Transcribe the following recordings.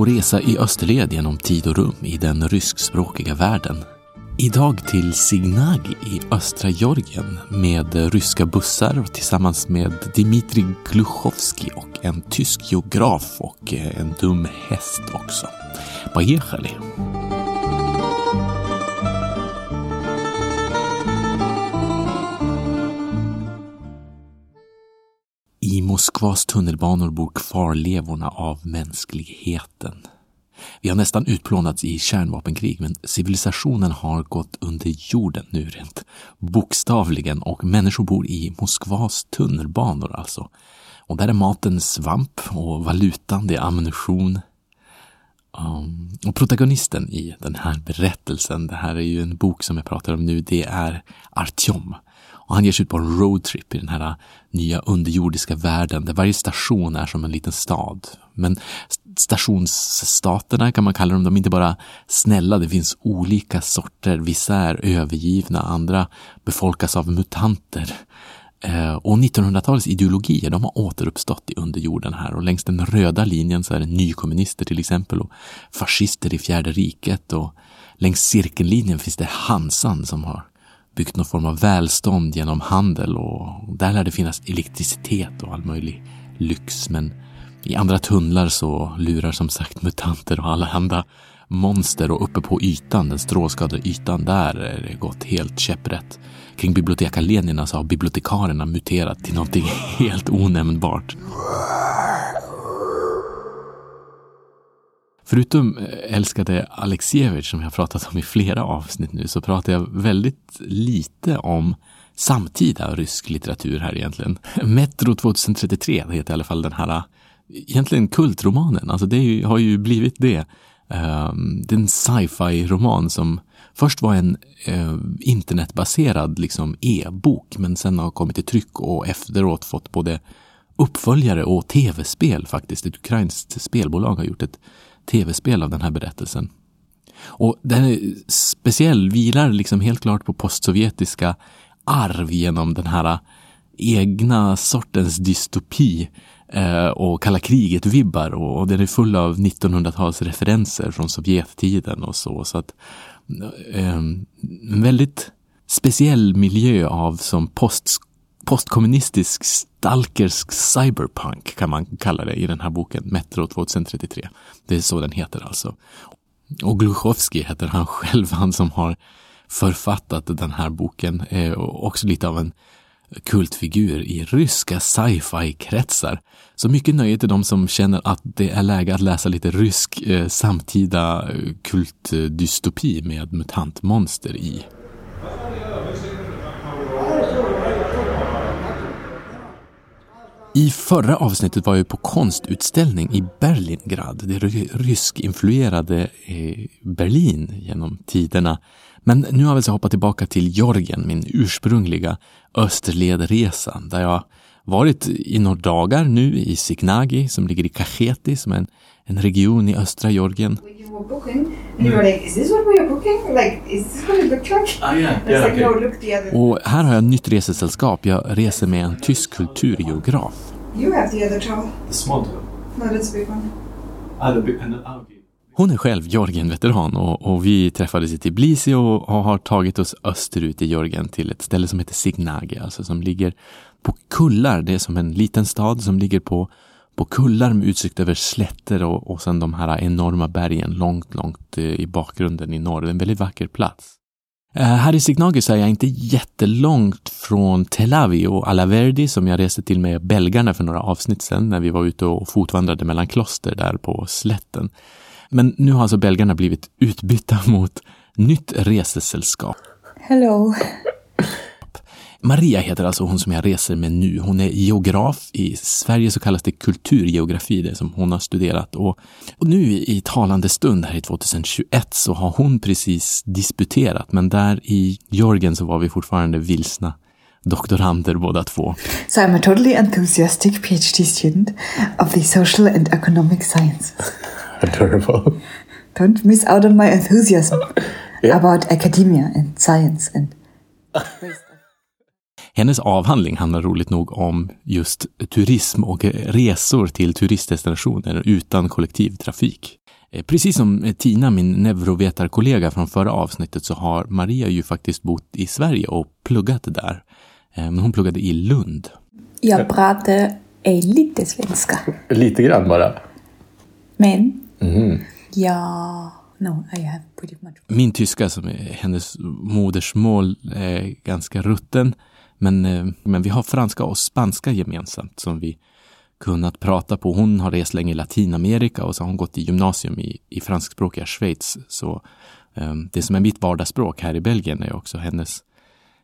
på resa i österled genom tid och rum i den ryskspråkiga världen. Idag till Signagi i östra Georgien med ryska bussar tillsammans med Dmitrij Gluchovski och en tysk geograf och en dum häst också. Поехали! Moskvas tunnelbanor bor kvarlevorna av mänskligheten. Vi har nästan utplånats i kärnvapenkrig, men civilisationen har gått under jorden nu rent bokstavligen och människor bor i Moskvas tunnelbanor alltså. Och där är maten svamp och valutan det är ammunition. Um, och protagonisten i den här berättelsen, det här är ju en bok som jag pratar om nu, det är Artyom. Och han ger sig ut på en roadtrip i den här äh, nya underjordiska världen där varje station är som en liten stad. Men stationsstaterna kan man kalla dem, de är inte bara snälla, det finns olika sorter. Vissa är övergivna, andra befolkas av mutanter. Äh, och 1900-talets ideologier, de har återuppstått i underjorden här och längs den röda linjen så är det nykommunister till exempel och fascister i fjärde riket och längs cirkellinjen finns det Hansan som har byggt någon form av välstånd genom handel och där lär det finnas elektricitet och all möjlig lyx. Men i andra tunnlar så lurar som sagt mutanter och allehanda monster och uppe på ytan, den strålskadade ytan, där är det gått helt käpprätt. Kring biblioteka så har bibliotekarierna muterat till någonting helt onämnbart. Förutom eh, älskade Alexievich som jag pratat om i flera avsnitt nu så pratar jag väldigt lite om samtida rysk litteratur här egentligen. Metro 2033 heter i alla fall den här egentligen kultromanen, alltså det har ju blivit det. Um, det är en sci-fi roman som först var en uh, internetbaserad liksom e-bok men sen har kommit i tryck och efteråt fått både uppföljare och tv-spel faktiskt. Ett ukrainskt spelbolag har gjort ett tv-spel av den här berättelsen. Och den är speciell, vilar liksom helt klart på postsovjetiska arv genom den här äh, egna sortens dystopi eh, och kalla kriget-vibbar och, och den är full av 1900-talsreferenser från Sovjettiden och så. så att, eh, en väldigt speciell miljö av som post, postkommunistisk stalkersk cyberpunk kan man kalla det i den här boken, Metro 2033. Det är så den heter alltså. Och Gluchowski heter han själv, han som har författat den här boken. Eh, också lite av en kultfigur i ryska sci-fi-kretsar. Så mycket nöje till de som känner att det är läge att läsa lite rysk eh, samtida eh, kultdystopi med mutantmonster i. I förra avsnittet var jag på konstutställning i Berlingrad, det ryskinfluerade eh, Berlin genom tiderna. Men nu har jag alltså hoppat tillbaka till Georgien, min ursprungliga österledresa, där jag varit i några dagar nu i Signagi som ligger i Kacheti som är en, en region i östra Georgien. Och här har jag nytt resesällskap. Jag reser med en tysk kulturgeograf. You have the other towel. The small towel. No, that's big one. Ah. Hon är själv Georgien-veteran och, och, vi träffades i Tbilisi och, och har tagit oss österut i Georgien till ett ställe som heter Signagi, alltså som ligger på kullar. Det är som en liten stad som ligger på, på kullar med utsikt över slätter och, och sen de här enorma bergen långt, långt eh, i bakgrunden i norr. Det är en väldigt vacker plats. Eh, här i Signagi är jag inte jättelångt från Tel Aviv och Alaverdi som jag reste till med belgarna för några avsnitt sedan när vi var ute och fotvandrade mellan kloster där på slätten. Men nu har alltså belgarna blivit utbytta mot nytt resesällskap. Hello. Maria heter alltså hon som jag reser med nu. Hon är geograf. I Sverige så kallas det kulturgeografi, det som hon har studerat. Och, och nu i talande stund här i 2021 så har hon precis disputerat, men där i Georgien så var vi fortfarande vilsna doktorander båda två. So I'm a totally enthusiastic PhD student of the social and economic sciences. Adorable. Don't miss out on my enthusiasm yeah. about academia and science and Hennes avhandling handlar roligt nog om just turism och resor till turistdestinationer utan kollektivtrafik. Eh, precis som Tina, min neurovetarkollega från förra avsnittet, så har Maria ju faktiskt bott i Sverige och pluggat där. Eh, men hon pluggade i Lund. Jag pratar lite svenska. Lite grann bara? Men, mm. ja... No, I have pretty much. Min tyska, som är hennes modersmål, är ganska rutten. Men, eh, men vi har franska och spanska gemensamt som vi kunnat prata på. Hon har rest länge i Latinamerika och så har hon gått i gymnasium i, i franskspråkiga Schweiz. Så um, det som är mitt vardagsspråk här i Belgien är också hennes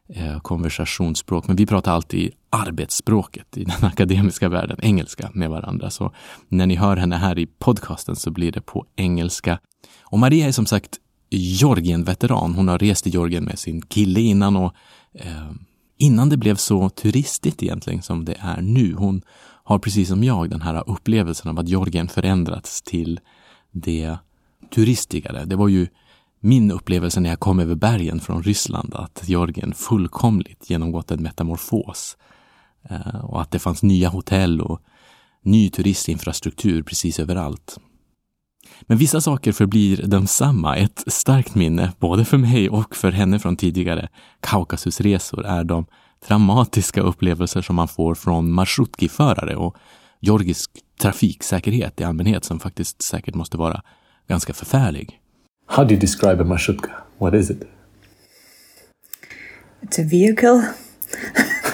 eh, konversationsspråk. Men vi pratar alltid arbetsspråket i den akademiska världen, engelska med varandra. Så när ni hör henne här i podcasten så blir det på engelska. Och Maria är som sagt Georgien-veteran. Hon har rest i Georgien med sin kille innan och eh, innan det blev så turistigt egentligen som det är nu. Hon har precis som jag den här upplevelsen av att Georgien förändrats till det turistigare. Det var ju min upplevelse när jag kom över bergen från Ryssland att Georgien fullkomligt genomgått en metamorfos eh, och att det fanns nya hotell och ny turistinfrastruktur precis överallt. Men vissa saker förblir densamma. Ett starkt minne, både för mig och för henne från tidigare Kaukasusresor, är de traumatiska upplevelser som man får från marsrutkiförare och georgisk trafiksäkerhet i allmänhet som faktiskt säkert måste vara ganska förfärlig. How do you describe a marsrutka? What is it? It's a vehicle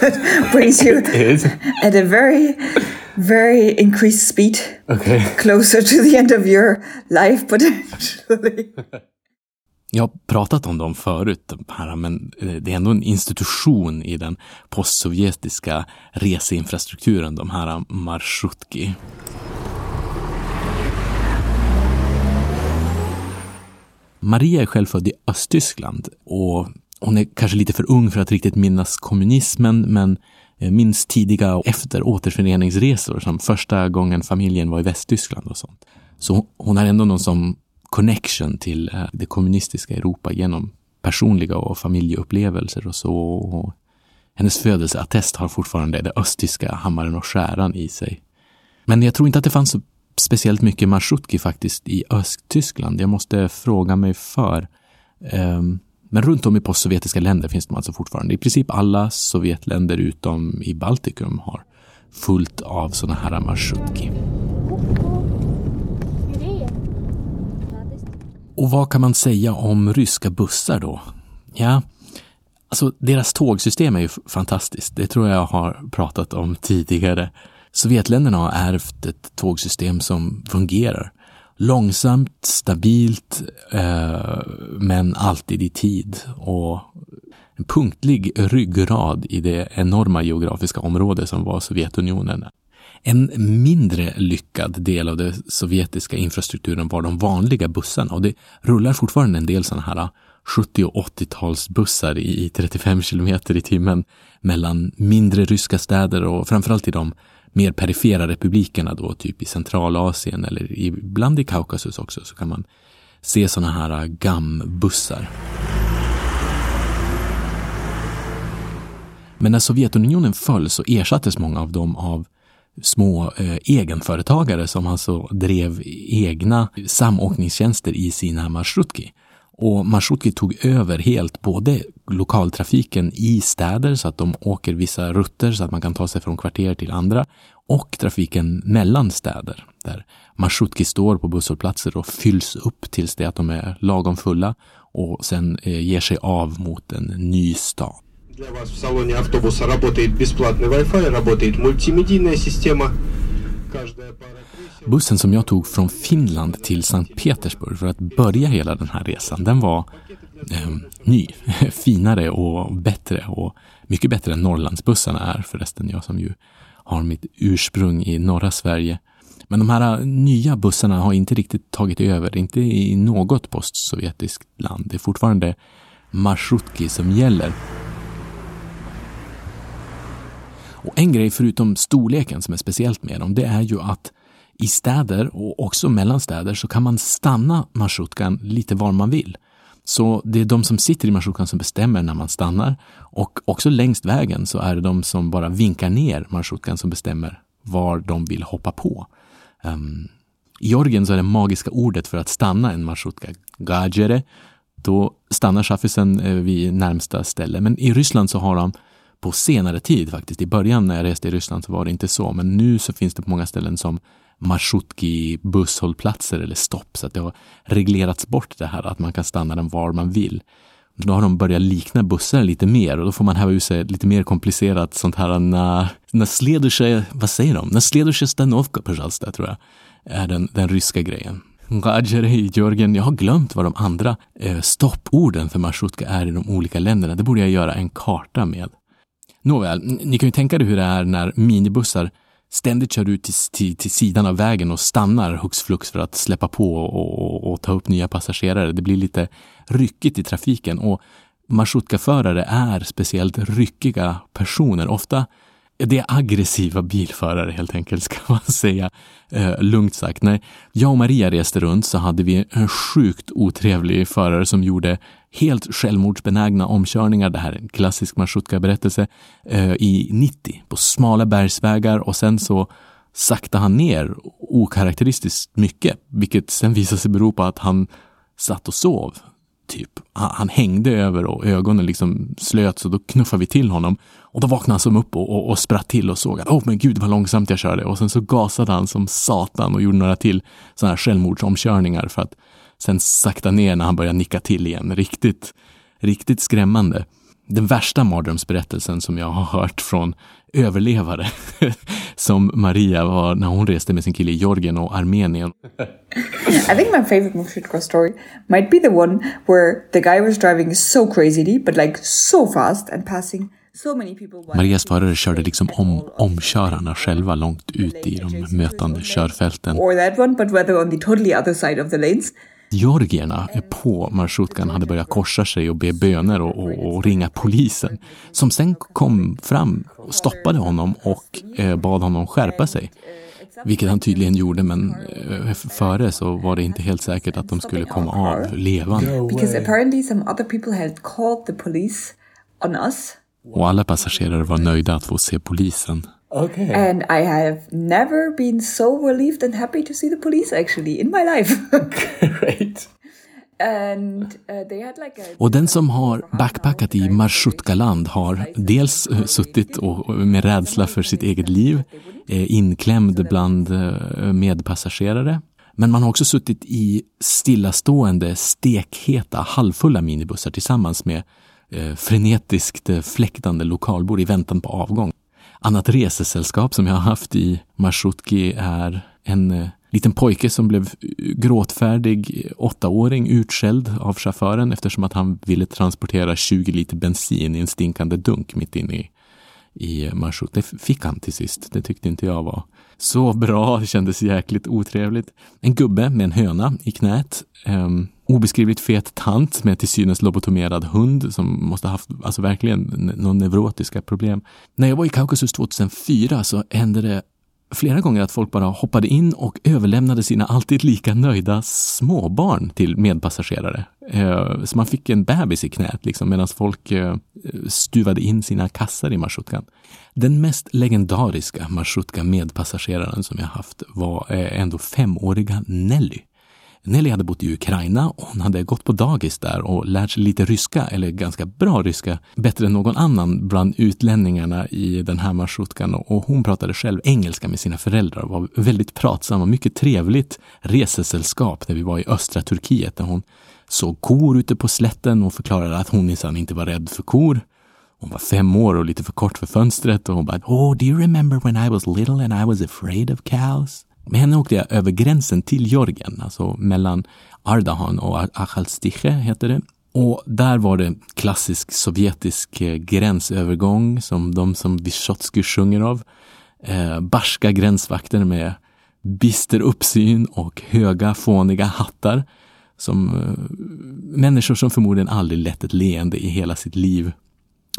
that brings you at a very, very increased speed okay. closer to the end of your life potentially. Jag har pratat om dem förut, här, men eh, det är ändå en institution i den postsovjetiska reseinfrastrukturen, de här marschrutki. Maria är själv född i Östtyskland och hon är kanske lite för ung för att riktigt minnas kommunismen, men eh, Eh, minns tidiga och efter återföreningsresor som första gången familjen var i Västtyskland och sånt. Så hon har ändå någon som connection till eh, det kommunistiska Europa genom personliga och familjeupplevelser och så. Och hennes födelseattest har fortfarande det östtyska hammaren och skäran i sig. Men jag tror inte att det fanns så speciellt mycket marsutki faktiskt i Östtyskland. Jag måste fråga mig för. Um, men runt om i postsovjetiska länder finns de alltså fortfarande. I princip alla Sovjetländer utom i Baltikum har fullt av sådana här marschutki. Och vad kan man säga om ryska bussar då? Ja, alltså deras tågsystem är ju fantastiskt. Det tror jag har pratat om tidigare. Sovjetländerna har ärvt ett tågsystem som fungerar. Långsamt, stabilt, eh, men alltid i tid och en punktlig ryggrad i det enorma geografiska område som var Sovjetunionen. En mindre lyckad del av den sovjetiska infrastrukturen var de vanliga bussarna och det rullar fortfarande en del sådana här 70 och 80-talsbussar i 35 kilometer i timmen mellan mindre ryska städer och framförallt i de mer perifera republikerna då, typ i Centralasien eller ibland i Kaukasus också, så kan man se sådana här äh, GAM-bussar. Men när Sovjetunionen föll så ersattes många av dem av små eh, egenföretagare som alltså drev egna samåkningstjänster i sina marshrutki. Och Marshrutki tog över helt både lokaltrafiken i städer så att de åker vissa rutter så att man kan ta sig från kvarter till andra och trafiken mellan städer där Marshrutki står på busshållplatser och fylls upp tills det att de är lagom fulla och sen eh, ger sig av mot en ny stad. Для вас в салоне автобуса работает бесплатный Wi-Fi, работает мультимедийная система. Bussen som jag tog från Finland till Sankt Petersburg för att börja hela den här resan, den var eh, ny, finare och bättre och mycket bättre än Norrlandsbussarna är förresten, jag som ju har mitt ursprung i norra Sverige. Men de här eh, nya bussarna har inte riktigt tagit över, inte i något postsovjetiskt land. Det är fortfarande Marshrutki som gäller. Och en grej förutom storleken som är speciellt med dem, det är ju att i städer och också mellan städer så kan man stanna marschrutkan lite var man vill. Så det är de som sitter i marschrutkan som bestämmer när man stannar och också längst vägen så är det de som bara vinkar ner marschrutkan som bestämmer var de vill hoppa på. Um, I Georgien så är det magiska ordet för att stanna en marsrutka gajere. Då stannar chaffisen eh, vid närmsta ställe. Men i Ryssland så har de på senare tid faktiskt. I början när jag reste i Ryssland så var det inte så, men nu så finns det på många ställen som marschrutki busshållplatser eller stopp, så att det har reglerats bort det här att man kan stanna den var man vill. Då har de börjat likna bussar lite mer och då får man häva ur sig lite mer komplicerat sånt här när, när следующая, vad säger de? När следующая становка, пожалуйста, tror jag, är den, den ryska grejen. Gajere i Georgien, jag har glömt vad de andra eh, stopporden för marsrutka är i de olika länderna. Det borde jag göra en karta med. Nåväl, ni kan ju tänka er hur det är när minibussar ständigt kör ut till, till, till sidan av vägen och stannar hux flux för att släppa på och, och, och ta upp nya passagerare. Det blir lite ryckigt i trafiken och marschutkaförare är speciellt ryckiga personer. Ofta det är aggressiva bilförare helt enkelt, ska man säga. Eh, lugnt sagt. När jag och Maria reste runt så hade vi en sjukt otrevlig förare som gjorde helt självmordsbenägna omkörningar. Det här är en klassisk Marsrutka-berättelse. Eh, I 90 på smala bergsvägar och sen så sakta han ner okaraktäristiskt mycket, vilket sen visade sig bero på att han satt och sov typ. Han, han, hängde över och ögonen liksom slöt så då knuffade vi till honom. Och då vaknade han som upp och, och, och spratt till och såg att åh oh, men gud vad långsamt jag körde. Och sen så gasade han som satan och gjorde några till sådana här självmordsomkörningar för att sen sakta ner när han började nicka till igen. Riktigt, riktigt skrämmande. Den värsta mardrömsberättelsen som jag har hört från överlevare som Maria var när hon reste med sin kille i Georgien och Armenien. I think my favorite Mushroom story might be the one where the guy was driving so crazily but like so fast and passing. Marias förare körde liksom om omkörarna själva långt ut i de mötande körfälten. Georgierna på marschrutkan hade börjat korsa sig och be böner och, och, och, ringa polisen. Som sen kom fram och stoppade honom och eh, bad honom skärpa sig. Vilket han tydligen gjorde, men eh, före så var det inte helt säkert att de skulle komma av levande. Because apparently some other people had called the police on us. Och alla passagerare var nöjda att få se polisen. Okay. And I have never been so relieved and happy to see the police actually in my life. Great. And, uh, they had like a... Och den som har backpackat i Marshutkaland har dels uh, suttit och, med rädsla för sitt eget liv, eh, inklämd bland uh, medpassagerare. Men man har också suttit i stillastående, stekheta, halvfulla minibussar tillsammans med eh, frenetiskt eh, fläktande lokalbor i väntan på avgång. Annat resesällskap som jag har haft i Marsutki är en eh, liten pojke som blev gråtfärdig eh, åttaåring utskälld av chauffören eftersom att han ville transportera 20 liter bensin i en stinkande dunk mitt inne i, i Marshut. Det fick han till sist. Det tyckte inte jag var så bra. Det kändes jäkligt otrevligt. En gubbe med en höna i knät. Um, obeskrivligt fet tant med till synes lobotomerad hund som måste ha haft alltså verkligen några neurotiska problem. När jag var i Kaukasus 2004 så hände det flera gånger att folk bara hoppade in och överlämnade sina alltid lika nöjda småbarn till medpassagerare. Eh, så man fick en bebis i knät liksom, medan folk eh, stuvade in sina kassar i marschrutkan. Den mest legendariska marschutka medpassageraren som jag haft var eh, ändå femåriga Nelly. Nelly hade bott i Ukraina och hon hade gått på dagis där och lärt sig lite ryska, eller ganska bra ryska, bättre än någon annan bland utlänningarna i den här marschrutkan. Och hon pratade själv engelska med sina föräldrar och var väldigt pratsam och mycket trevligt resesällskap när vi var i östra Turkiet där hon såg kor ute på slätten och förklarade att hon minsann inte var rädd för kor. Hon var fem år och lite för kort för fönstret och hon bara Oh, do you remember when I was little and I was afraid of cows? Med henne åkte jag över gränsen till Georgien, alltså mellan Ardahan och Achalstiche heter det. Och där var det klassisk sovjetisk eh, gränsövergång som de som Vysotskij sjunger av. Eh, barska gränsvakter med bister uppsyn och höga fåniga hattar. Som eh, människor som förmodligen aldrig lett ett leende i hela sitt liv.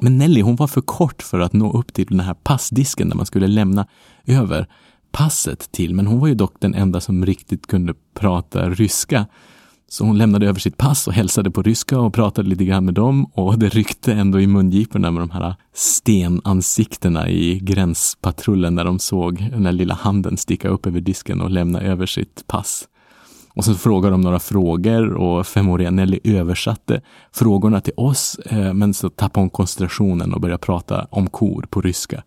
Men Nelly, hon var för kort för att nå upp till den här passdisken där man skulle lämna över passet till, men hon var ju dock den enda som riktigt kunde prata ryska. Så hon lämnade över sitt pass och hälsade på ryska och pratade lite grann med dem och det ryckte ändå i mungiporna med de här stenansiktena i gränspatrullen när de såg den där lilla handen sticka upp över disken och lämna över sitt pass. Och så frågade de några frågor och femåriga Nelly översatte frågorna till oss, eh, men så tappade hon koncentrationen och började prata om kor på ryska.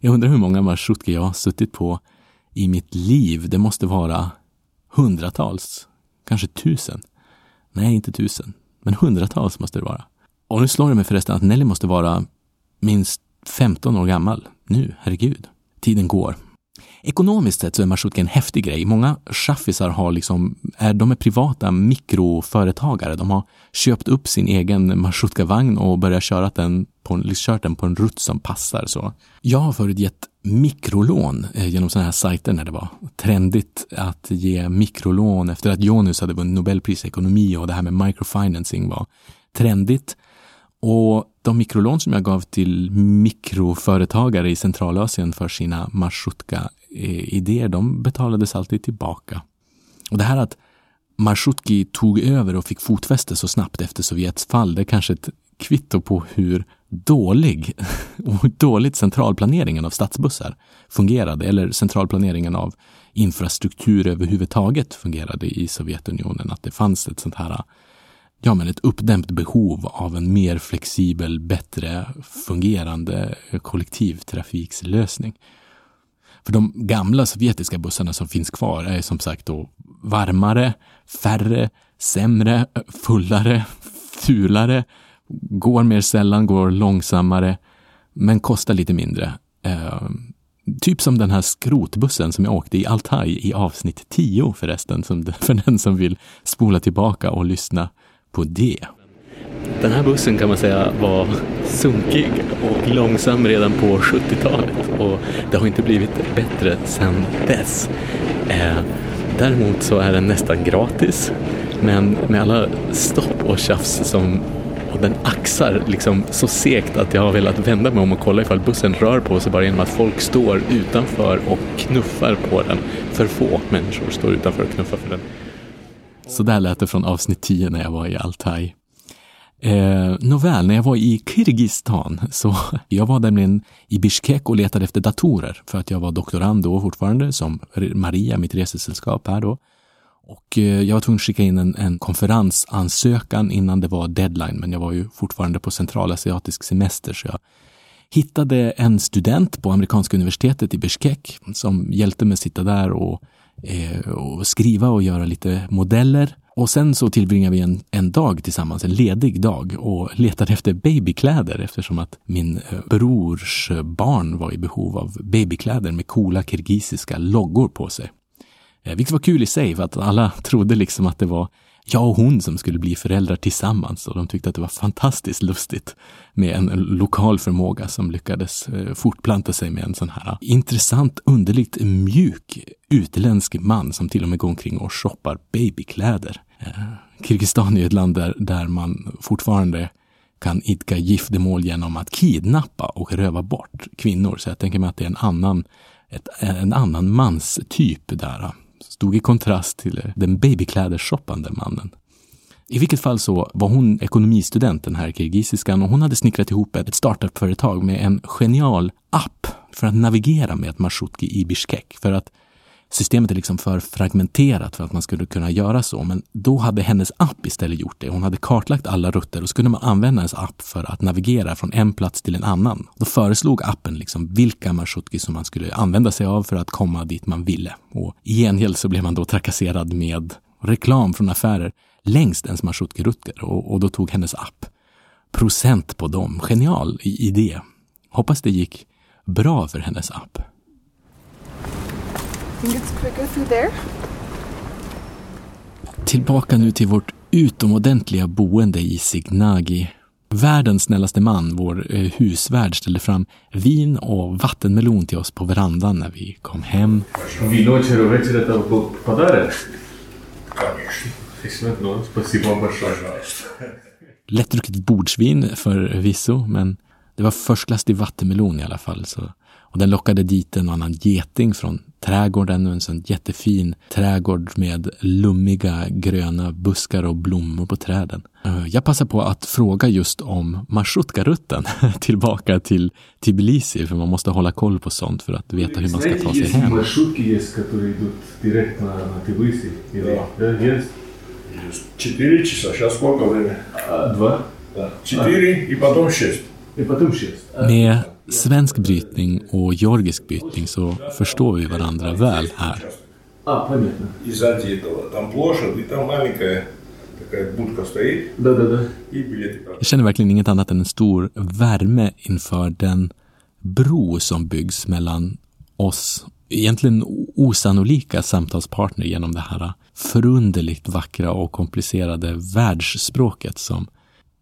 Jag undrar hur många marsrutkor jag har suttit på i mitt liv. Det måste vara hundratals, kanske tusen. Nej, inte tusen, men hundratals måste det vara. Och nu slår det mig förresten att Nelly måste vara minst 15 år gammal nu, herregud. Tiden går. Ekonomiskt sett så är marsrutka en häftig grej. Många chaffisar har liksom, är, de är privata mikroföretagare. De har köpt upp sin egen marsrutkavagn och börjat köra den på, en, liksom kört den på en rutt som passar. Så. Jag har förut gett mikrolån eh, genom sådana här sajter när det var trendigt att ge mikrolån efter att Jonus hade vunnit Nobelpris i ekonomi och det här med microfinancing var trendigt. Och de mikrolån som jag gav till mikroföretagare i Centralasien för sina marsrutka-idéer, de betalades alltid tillbaka. Och det här att Marshutki tog över och fick fotfäste så snabbt efter Sovjets fall, det är kanske ett kvitto på hur dålig och dåligt centralplaneringen av stadsbussar fungerade, eller centralplaneringen av infrastruktur överhuvudtaget fungerade i Sovjetunionen. Att det fanns ett sånt här ja, men ett uppdämt behov av en mer flexibel, bättre fungerande kollektivtrafikslösning. För de gamla sovjetiska bussarna som finns kvar är som sagt då varmare, färre, sämre, fullare, fulare, går mer sällan, går långsammare, men kostar lite mindre. Eh, typ som den här skrotbussen som jag åkte i Altaj i avsnitt 10 förresten, som, för den som vill spola tillbaka och lyssna på det. Den här bussen kan man säga var sunkig och långsam redan på 70-talet och det har inte blivit bättre sedan dess. Eh, däremot så är den nästan gratis men med alla stopp och tjafs som och den axar liksom så segt att jag har velat vända mig om och kolla ifall bussen rör på sig bara genom att folk står utanför och knuffar på den. För få människor står utanför och knuffar för den. Så där lät det från avsnitt 10 när jag var i Altaj. Eh, nåväl, när jag var i Kirgizistan så jag var nämligen i Bishkek och letade efter datorer för att jag var doktorand då fortfarande som Maria, mitt resesällskap här då. Och eh, jag var tvungen att skicka in en, en konferensansökan innan det var deadline, men jag var ju fortfarande på centralasiatisk semester så jag hittade en student på amerikanska universitetet i Bishkek som hjälpte mig att sitta där och eh, och skriva och göra lite modeller. Och sen så tillbringade vi en, en dag tillsammans, en ledig dag och letade efter babykläder eftersom att min eh, brors barn var i behov av babykläder med coola kirgisiska loggor på sig. Eh, vilket var kul i sig för att alla trodde liksom att det var jag och hon som skulle bli föräldrar tillsammans och de tyckte att det var fantastiskt lustigt med en lokal förmåga som lyckades eh, fortplanta sig med en sån här eh, intressant, underligt mjuk utländsk man som till och med går omkring och shoppar babykläder. Eh, Kirgizistan är ett land där, där man fortfarande kan idka giftermål genom att kidnappa och röva bort kvinnor. Så jag tänker mig att det är en annan, ett, en annan manstyp där stod i kontrast till den babyklädershoppande mannen. I vilket fall så var hon ekonomistudent, den här kirgisiskan, och hon hade snickrat ihop ett startupföretag med en genial app för att navigera med Mashutki i Bishkek. För att systemet är liksom för fragmenterat för att man skulle kunna göra så. Men då hade hennes app istället gjort det. Hon hade kartlagt alla rutter och så kunde man använda hennes app för att navigera från en plats till en annan. Då föreslog appen liksom vilka marshutki som man skulle använda sig av för att komma dit man ville. Och i gengäld så blev man då trakasserad med reklam från affärer längst ens marshutki-rutter och, och då tog hennes app procent på dem. Genial idé. Hoppas det gick bra för hennes app think it's quicker through there. Tillbaka nu till vårt utomordentliga boende i Signagi. Världens snällaste man, vår eh, husvärd, ställde fram vin och vattenmelon till oss på verandan när vi kom hem. Lättdrucket bordsvin förvisso, men det var förstklassig vattenmelon i alla fall. Så, och den lockade dit en annan geting från trädgården och en sån jättefin trädgård med lummiga gröna buskar och blommor på träden. Eh, jag passar på att fråga just om Marshrutka-rutten tillbaka till Tbilisi för man måste hålla koll på sånt för att veta hur man ska ta sig hem. Четыре часа. Сейчас сколько время? Два. Да. Четыре и потом шесть. И потом шесть. Med svensk brytning och georgisk brytning så förstår vi varandra väl här. А, понятно. И сзади этого. Там площадь, и там маленькая такая будка стоит. Да-да-да. И билеты продают. Jag känner verkligen inget annat än en stor värme inför den bro som byggs mellan oss, egentligen osannolika samtalspartner genom det här förunderligt vackra och komplicerade världsspråket som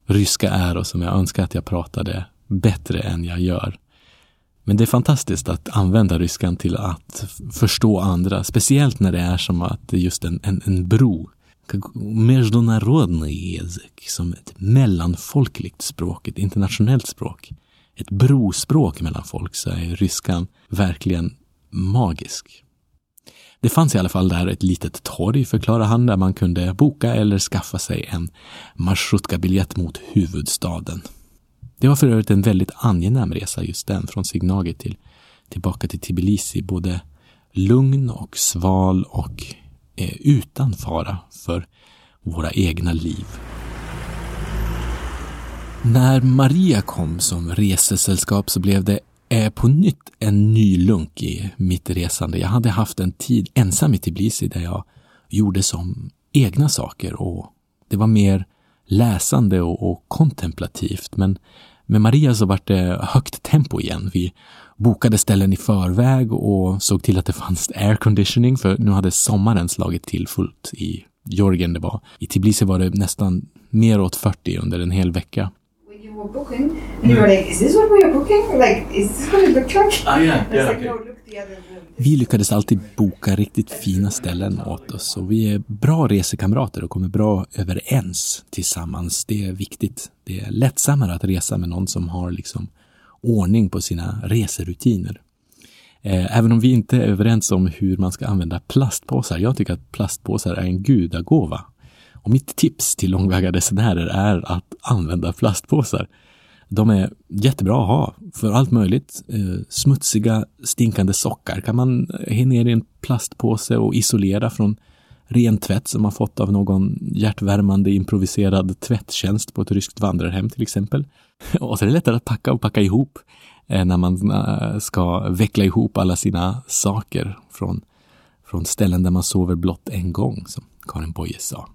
ryska är och som jag önskar att jag pratade bättre än jag gör. Men det är fantastiskt att använda ryskan till att förstå andra, speciellt när det är som att det är just en, en, en bro. Международный язык, som ett mellanfolkligt språk, ett internationellt språk. Ett brospråk mellan folk, så är ryskan verkligen magisk. Det fanns i alla fall där ett litet torg, förklarar han, där man kunde boka eller skaffa sig en marsrutka-biljett mot huvudstaden. Det var för övrigt en väldigt angenäm resa just den, från Signagi till tillbaka till Tbilisi, både lugn och sval och eh, utan fara för våra egna liv. När Maria kom som resesällskap så blev det eh, på nytt en ny lunk i mitt resande. Jag hade haft en tid ensam i Tbilisi där jag gjorde som egna saker och det var mer läsande och, och kontemplativt. Men med Maria så var det högt tempo igen. Vi bokade ställen i förväg och såg till att det fanns airconditioning, för nu hade sommaren slagit till fullt i Georgien det var. I Tbilisi var det nästan mer åt 40 under en hel vecka. Were booking, and you were like, "Is this what we are booking? Like, is this what it looked like?" Ah, yeah, yeah, like, okay. no, look the other. Vi lyckades alltid boka riktigt fina ställen åt oss och vi är bra resekamrater och kommer bra överens tillsammans. Det är viktigt. Det är lättsammare att resa med någon som har liksom ordning på sina reserutiner. Eh, Även om vi inte är överens om hur man ska använda plastpåsar. Jag tycker att plastpåsar är en gudagåva. Och mitt tips till långväga resenärer är att använda plastpåsar. De är jättebra att ha för allt möjligt. Eh, smutsiga, stinkande sockar kan man eh, ha ner i en plastpåse och isolera från ren tvätt som man fått av någon hjärtvärmande improviserad tvättjänst på ett ryskt vandrarhem till exempel. Och så är det lättare att packa och packa ihop eh, när man eh, ska veckla ihop alla sina saker från, från ställen där man sover blott en gång, som Karin Boye sa.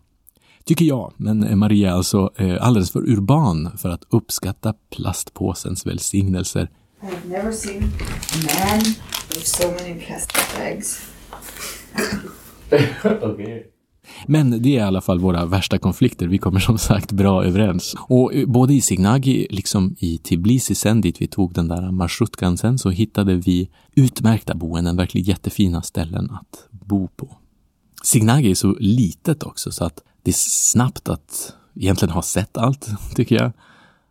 Tycker jag, men Maria är alltså eh, alldeles för urban för att uppskatta plastpåsens välsignelser. I've never seen a man with so many plastic bags. Men det är i alla fall våra värsta konflikter. Vi kommer som sagt bra överens. Och eh, både i Signagi, liksom i Tbilisi sen dit vi tog den där marsrutkan sen, så hittade vi utmärkta boenden, verkligen jättefina ställen att bo på. Signagi är så litet också så att det är snabbt att egentligen ha sett allt, tycker jag.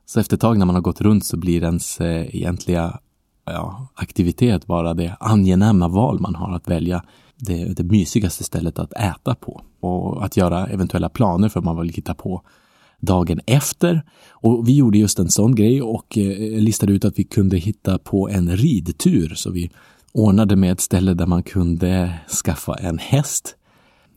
Så efter ett tag när man har gått runt så blir ens eh, egentliga ja, aktivitet bara det angenäma val man har att välja det, det mysigaste stället att äta på och att göra eventuella planer för man vill hitta på dagen efter. Och vi gjorde just en sån grej och eh, listade ut att vi kunde hitta på en ridtur så vi ordnade med ett ställe där man kunde skaffa en häst.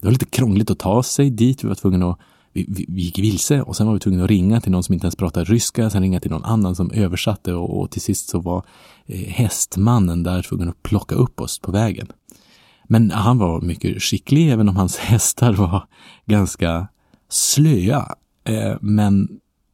Det var lite krångligt att ta sig dit. Vi var tvungna att vi, vi, vi gick vilse och sen var vi tvungna att ringa till någon som inte ens pratade ryska, sen ringa till någon annan som översatte och, och till sist så var eh, hästmannen där tvungen att plocka upp oss på vägen. Men han var mycket skicklig, även om hans hästar var ganska slöa. Eh, men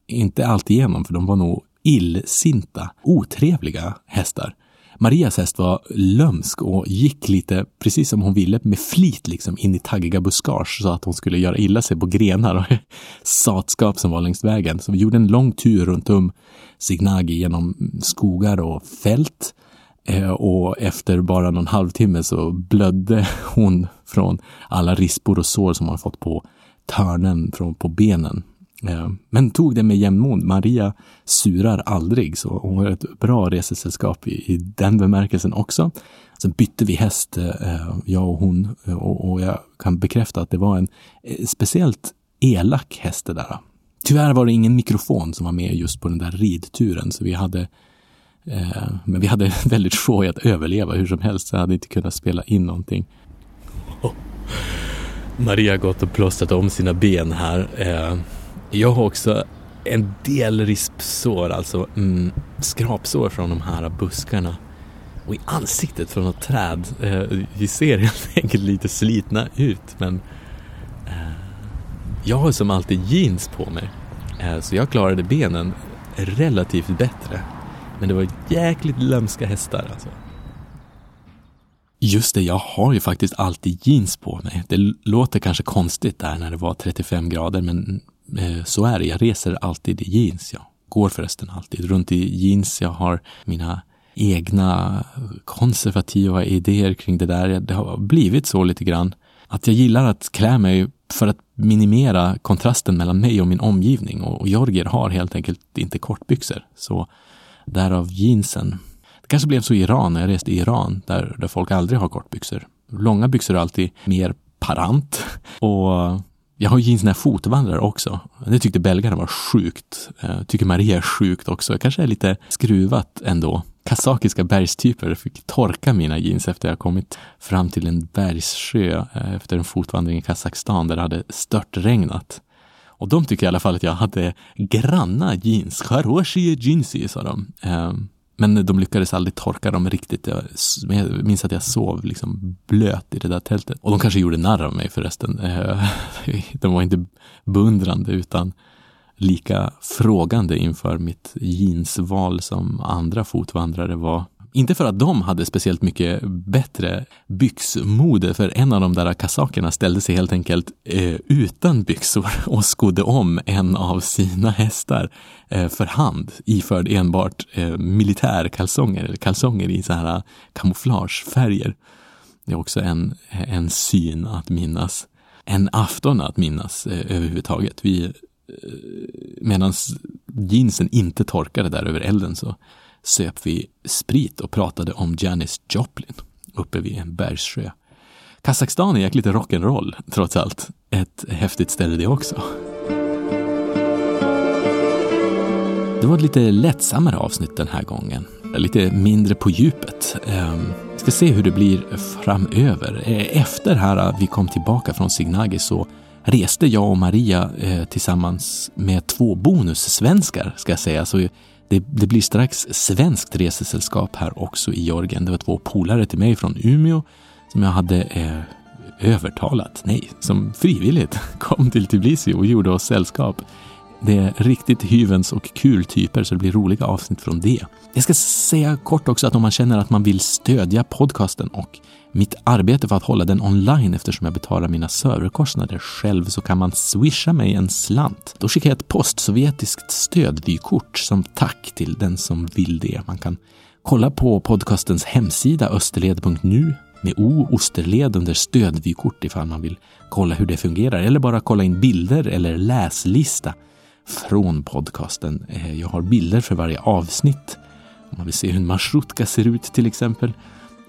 inte alltigenom, för de var nog illsinta, otrevliga hästar. Marias häst var lömsk och gick lite, precis som hon ville, med flit liksom in i taggiga buskage så att hon skulle göra illa sig på grenar och satskap som var längs vägen. Så vi gjorde en lång tur runt om Signagi genom skogar och fält. Eh, och efter bara någon halvtimme så blödde hon från alla rispor och sår som hon fått på törnen från, på benen. Eh, men tog det med jämnmod. Maria surar aldrig, så hon var ett bra resesällskap i, i den bemärkelsen också. Sen bytte vi häst, eh, jag och hon, eh, och, jag kan bekräfta att det var en speciellt elak häst det där. Tyvärr var det ingen mikrofon som var med just på den där ridturen, så vi hade men vi hade väldigt få att överleva hur som helst, så jag hade inte kunnat spela in någonting. Maria har gått och plåstrat om sina ben här. Jag har också en del rispsår, alltså mm, skrapsår från de här buskarna. Och i ansiktet från något träd. Eh, vi ser helt enkelt lite slitna ut men eh, jag har som alltid jeans på mig. Eh, så jag klarade benen relativt bättre. Men det var jäkligt lömska hästar alltså. Just det, jag har ju faktiskt alltid jeans på mig. Det låter kanske konstigt där när det var 35 grader, men Eh, så är det. Jag reser alltid i jeans. Jag går förresten alltid runt i jeans. Jag har mina egna konservativa idéer kring det där. Det har blivit så lite grann att jag gillar att klä mig för att minimera kontrasten mellan mig och min omgivning och Jorger har helt enkelt inte kortbyxor. Så därav jeansen. Det kanske blev så i Iran när jag reste i Iran där, där folk aldrig har kortbyxor. Långa byxor är alltid mer parant och jag har ju jeansnära fotvandrare också. Det tyckte belgarna var sjukt. Jag tycker Maria är sjukt också. Jag kanske är lite skruvat ändå. Kazakiska bergstyper fick torka mina jeans efter att jag kommit fram till en bergssjö eh, efter en fotvandring i Kazakstan där det hade störtregnat. Och de tycker i alla fall att jag hade granna jeans. Kharoshi jeansi, sa de. Ehm, men de lyckades aldrig torka dem riktigt. Jag minns att jag sov liksom blöt i det där tältet. Och de kanske gjorde narr av mig förresten. Eh, de var inte beundrande utan lika frågande inför mitt jeansval som andra fotvandrare var. Inte för att de hade speciellt mycket bättre byxmode, för en av de där kasakerna ställde sig helt enkelt eh, utan byxor och skodde om en av sina hästar eh, för hand iförd enbart eh, militärkalsonger, eller kalsonger i så här eh, kamouflagefärger. Det är också en, en syn att minnas. En afton att minnas eh, överhuvudtaget. Vi, eh, medan jeansen inte torkade där över elden så söp vi sprit och pratade om Janis Joplin uppe vid en bergssjö. Kazakstan är jäkligt rock'n'roll, trots allt. Ett häftigt ställe det också. Det var ett lite lättsammare avsnitt den här gången. Lite mindre på djupet. Ehm, vi ska se hur det blir framöver. Eh, efter här eh, vi kom tillbaka från Signagi så reste jag och Maria eh, tillsammans med två bonussvenskar, ska jag säga. Så det, det, blir strax svenskt resesällskap här också i Jorgen. Det var två polare till mig från Umeå som jag hade eh, övertalat, nej, som frivilligt kom till Tbilisi och gjorde oss sällskap. Det är riktigt hyvens och kul typer så det blir roliga avsnitt från det. Jag ska säga kort också att om man känner att man vill stödja podcasten och mitt arbete för att hålla den online eftersom jag betalar mina serverkostnader själv så kan man swisha mig en slant. Då skickar jag ett postsovjetiskt stödvykort som tack till den som vill det. Man kan kolla på podcastens hemsida österled.nu med O Osterled under stödvykort ifall man vill kolla hur det fungerar eller bara kolla in bilder eller läslista från podcasten. Eh, jag har bilder för varje avsnitt. Om man vill se hur en marsrutka ser ut till exempel.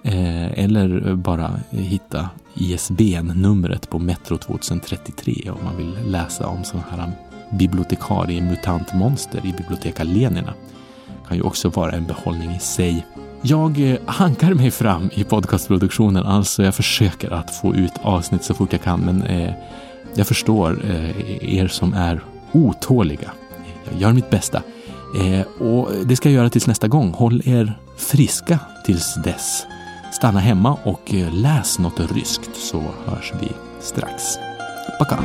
Eh, eller bara hitta ISBN-numret på Metro 2033 om man vill läsa om sådana här bibliotekarie mutantmonster i Bibliotekalenierna. Det kan ju också vara en behållning i sig. Jag eh, hankar mig fram i podcastproduktionen, alltså jag försöker att få ut avsnitt så fort jag kan, men eh, jag förstår eh, er som är otåliga. Jag gör mitt bästa. Eh, och det ska jag göra tills nästa gång. Håll er friska tills dess. Stanna hemma och eh, läs något ryskt så hörs vi strax. Пока!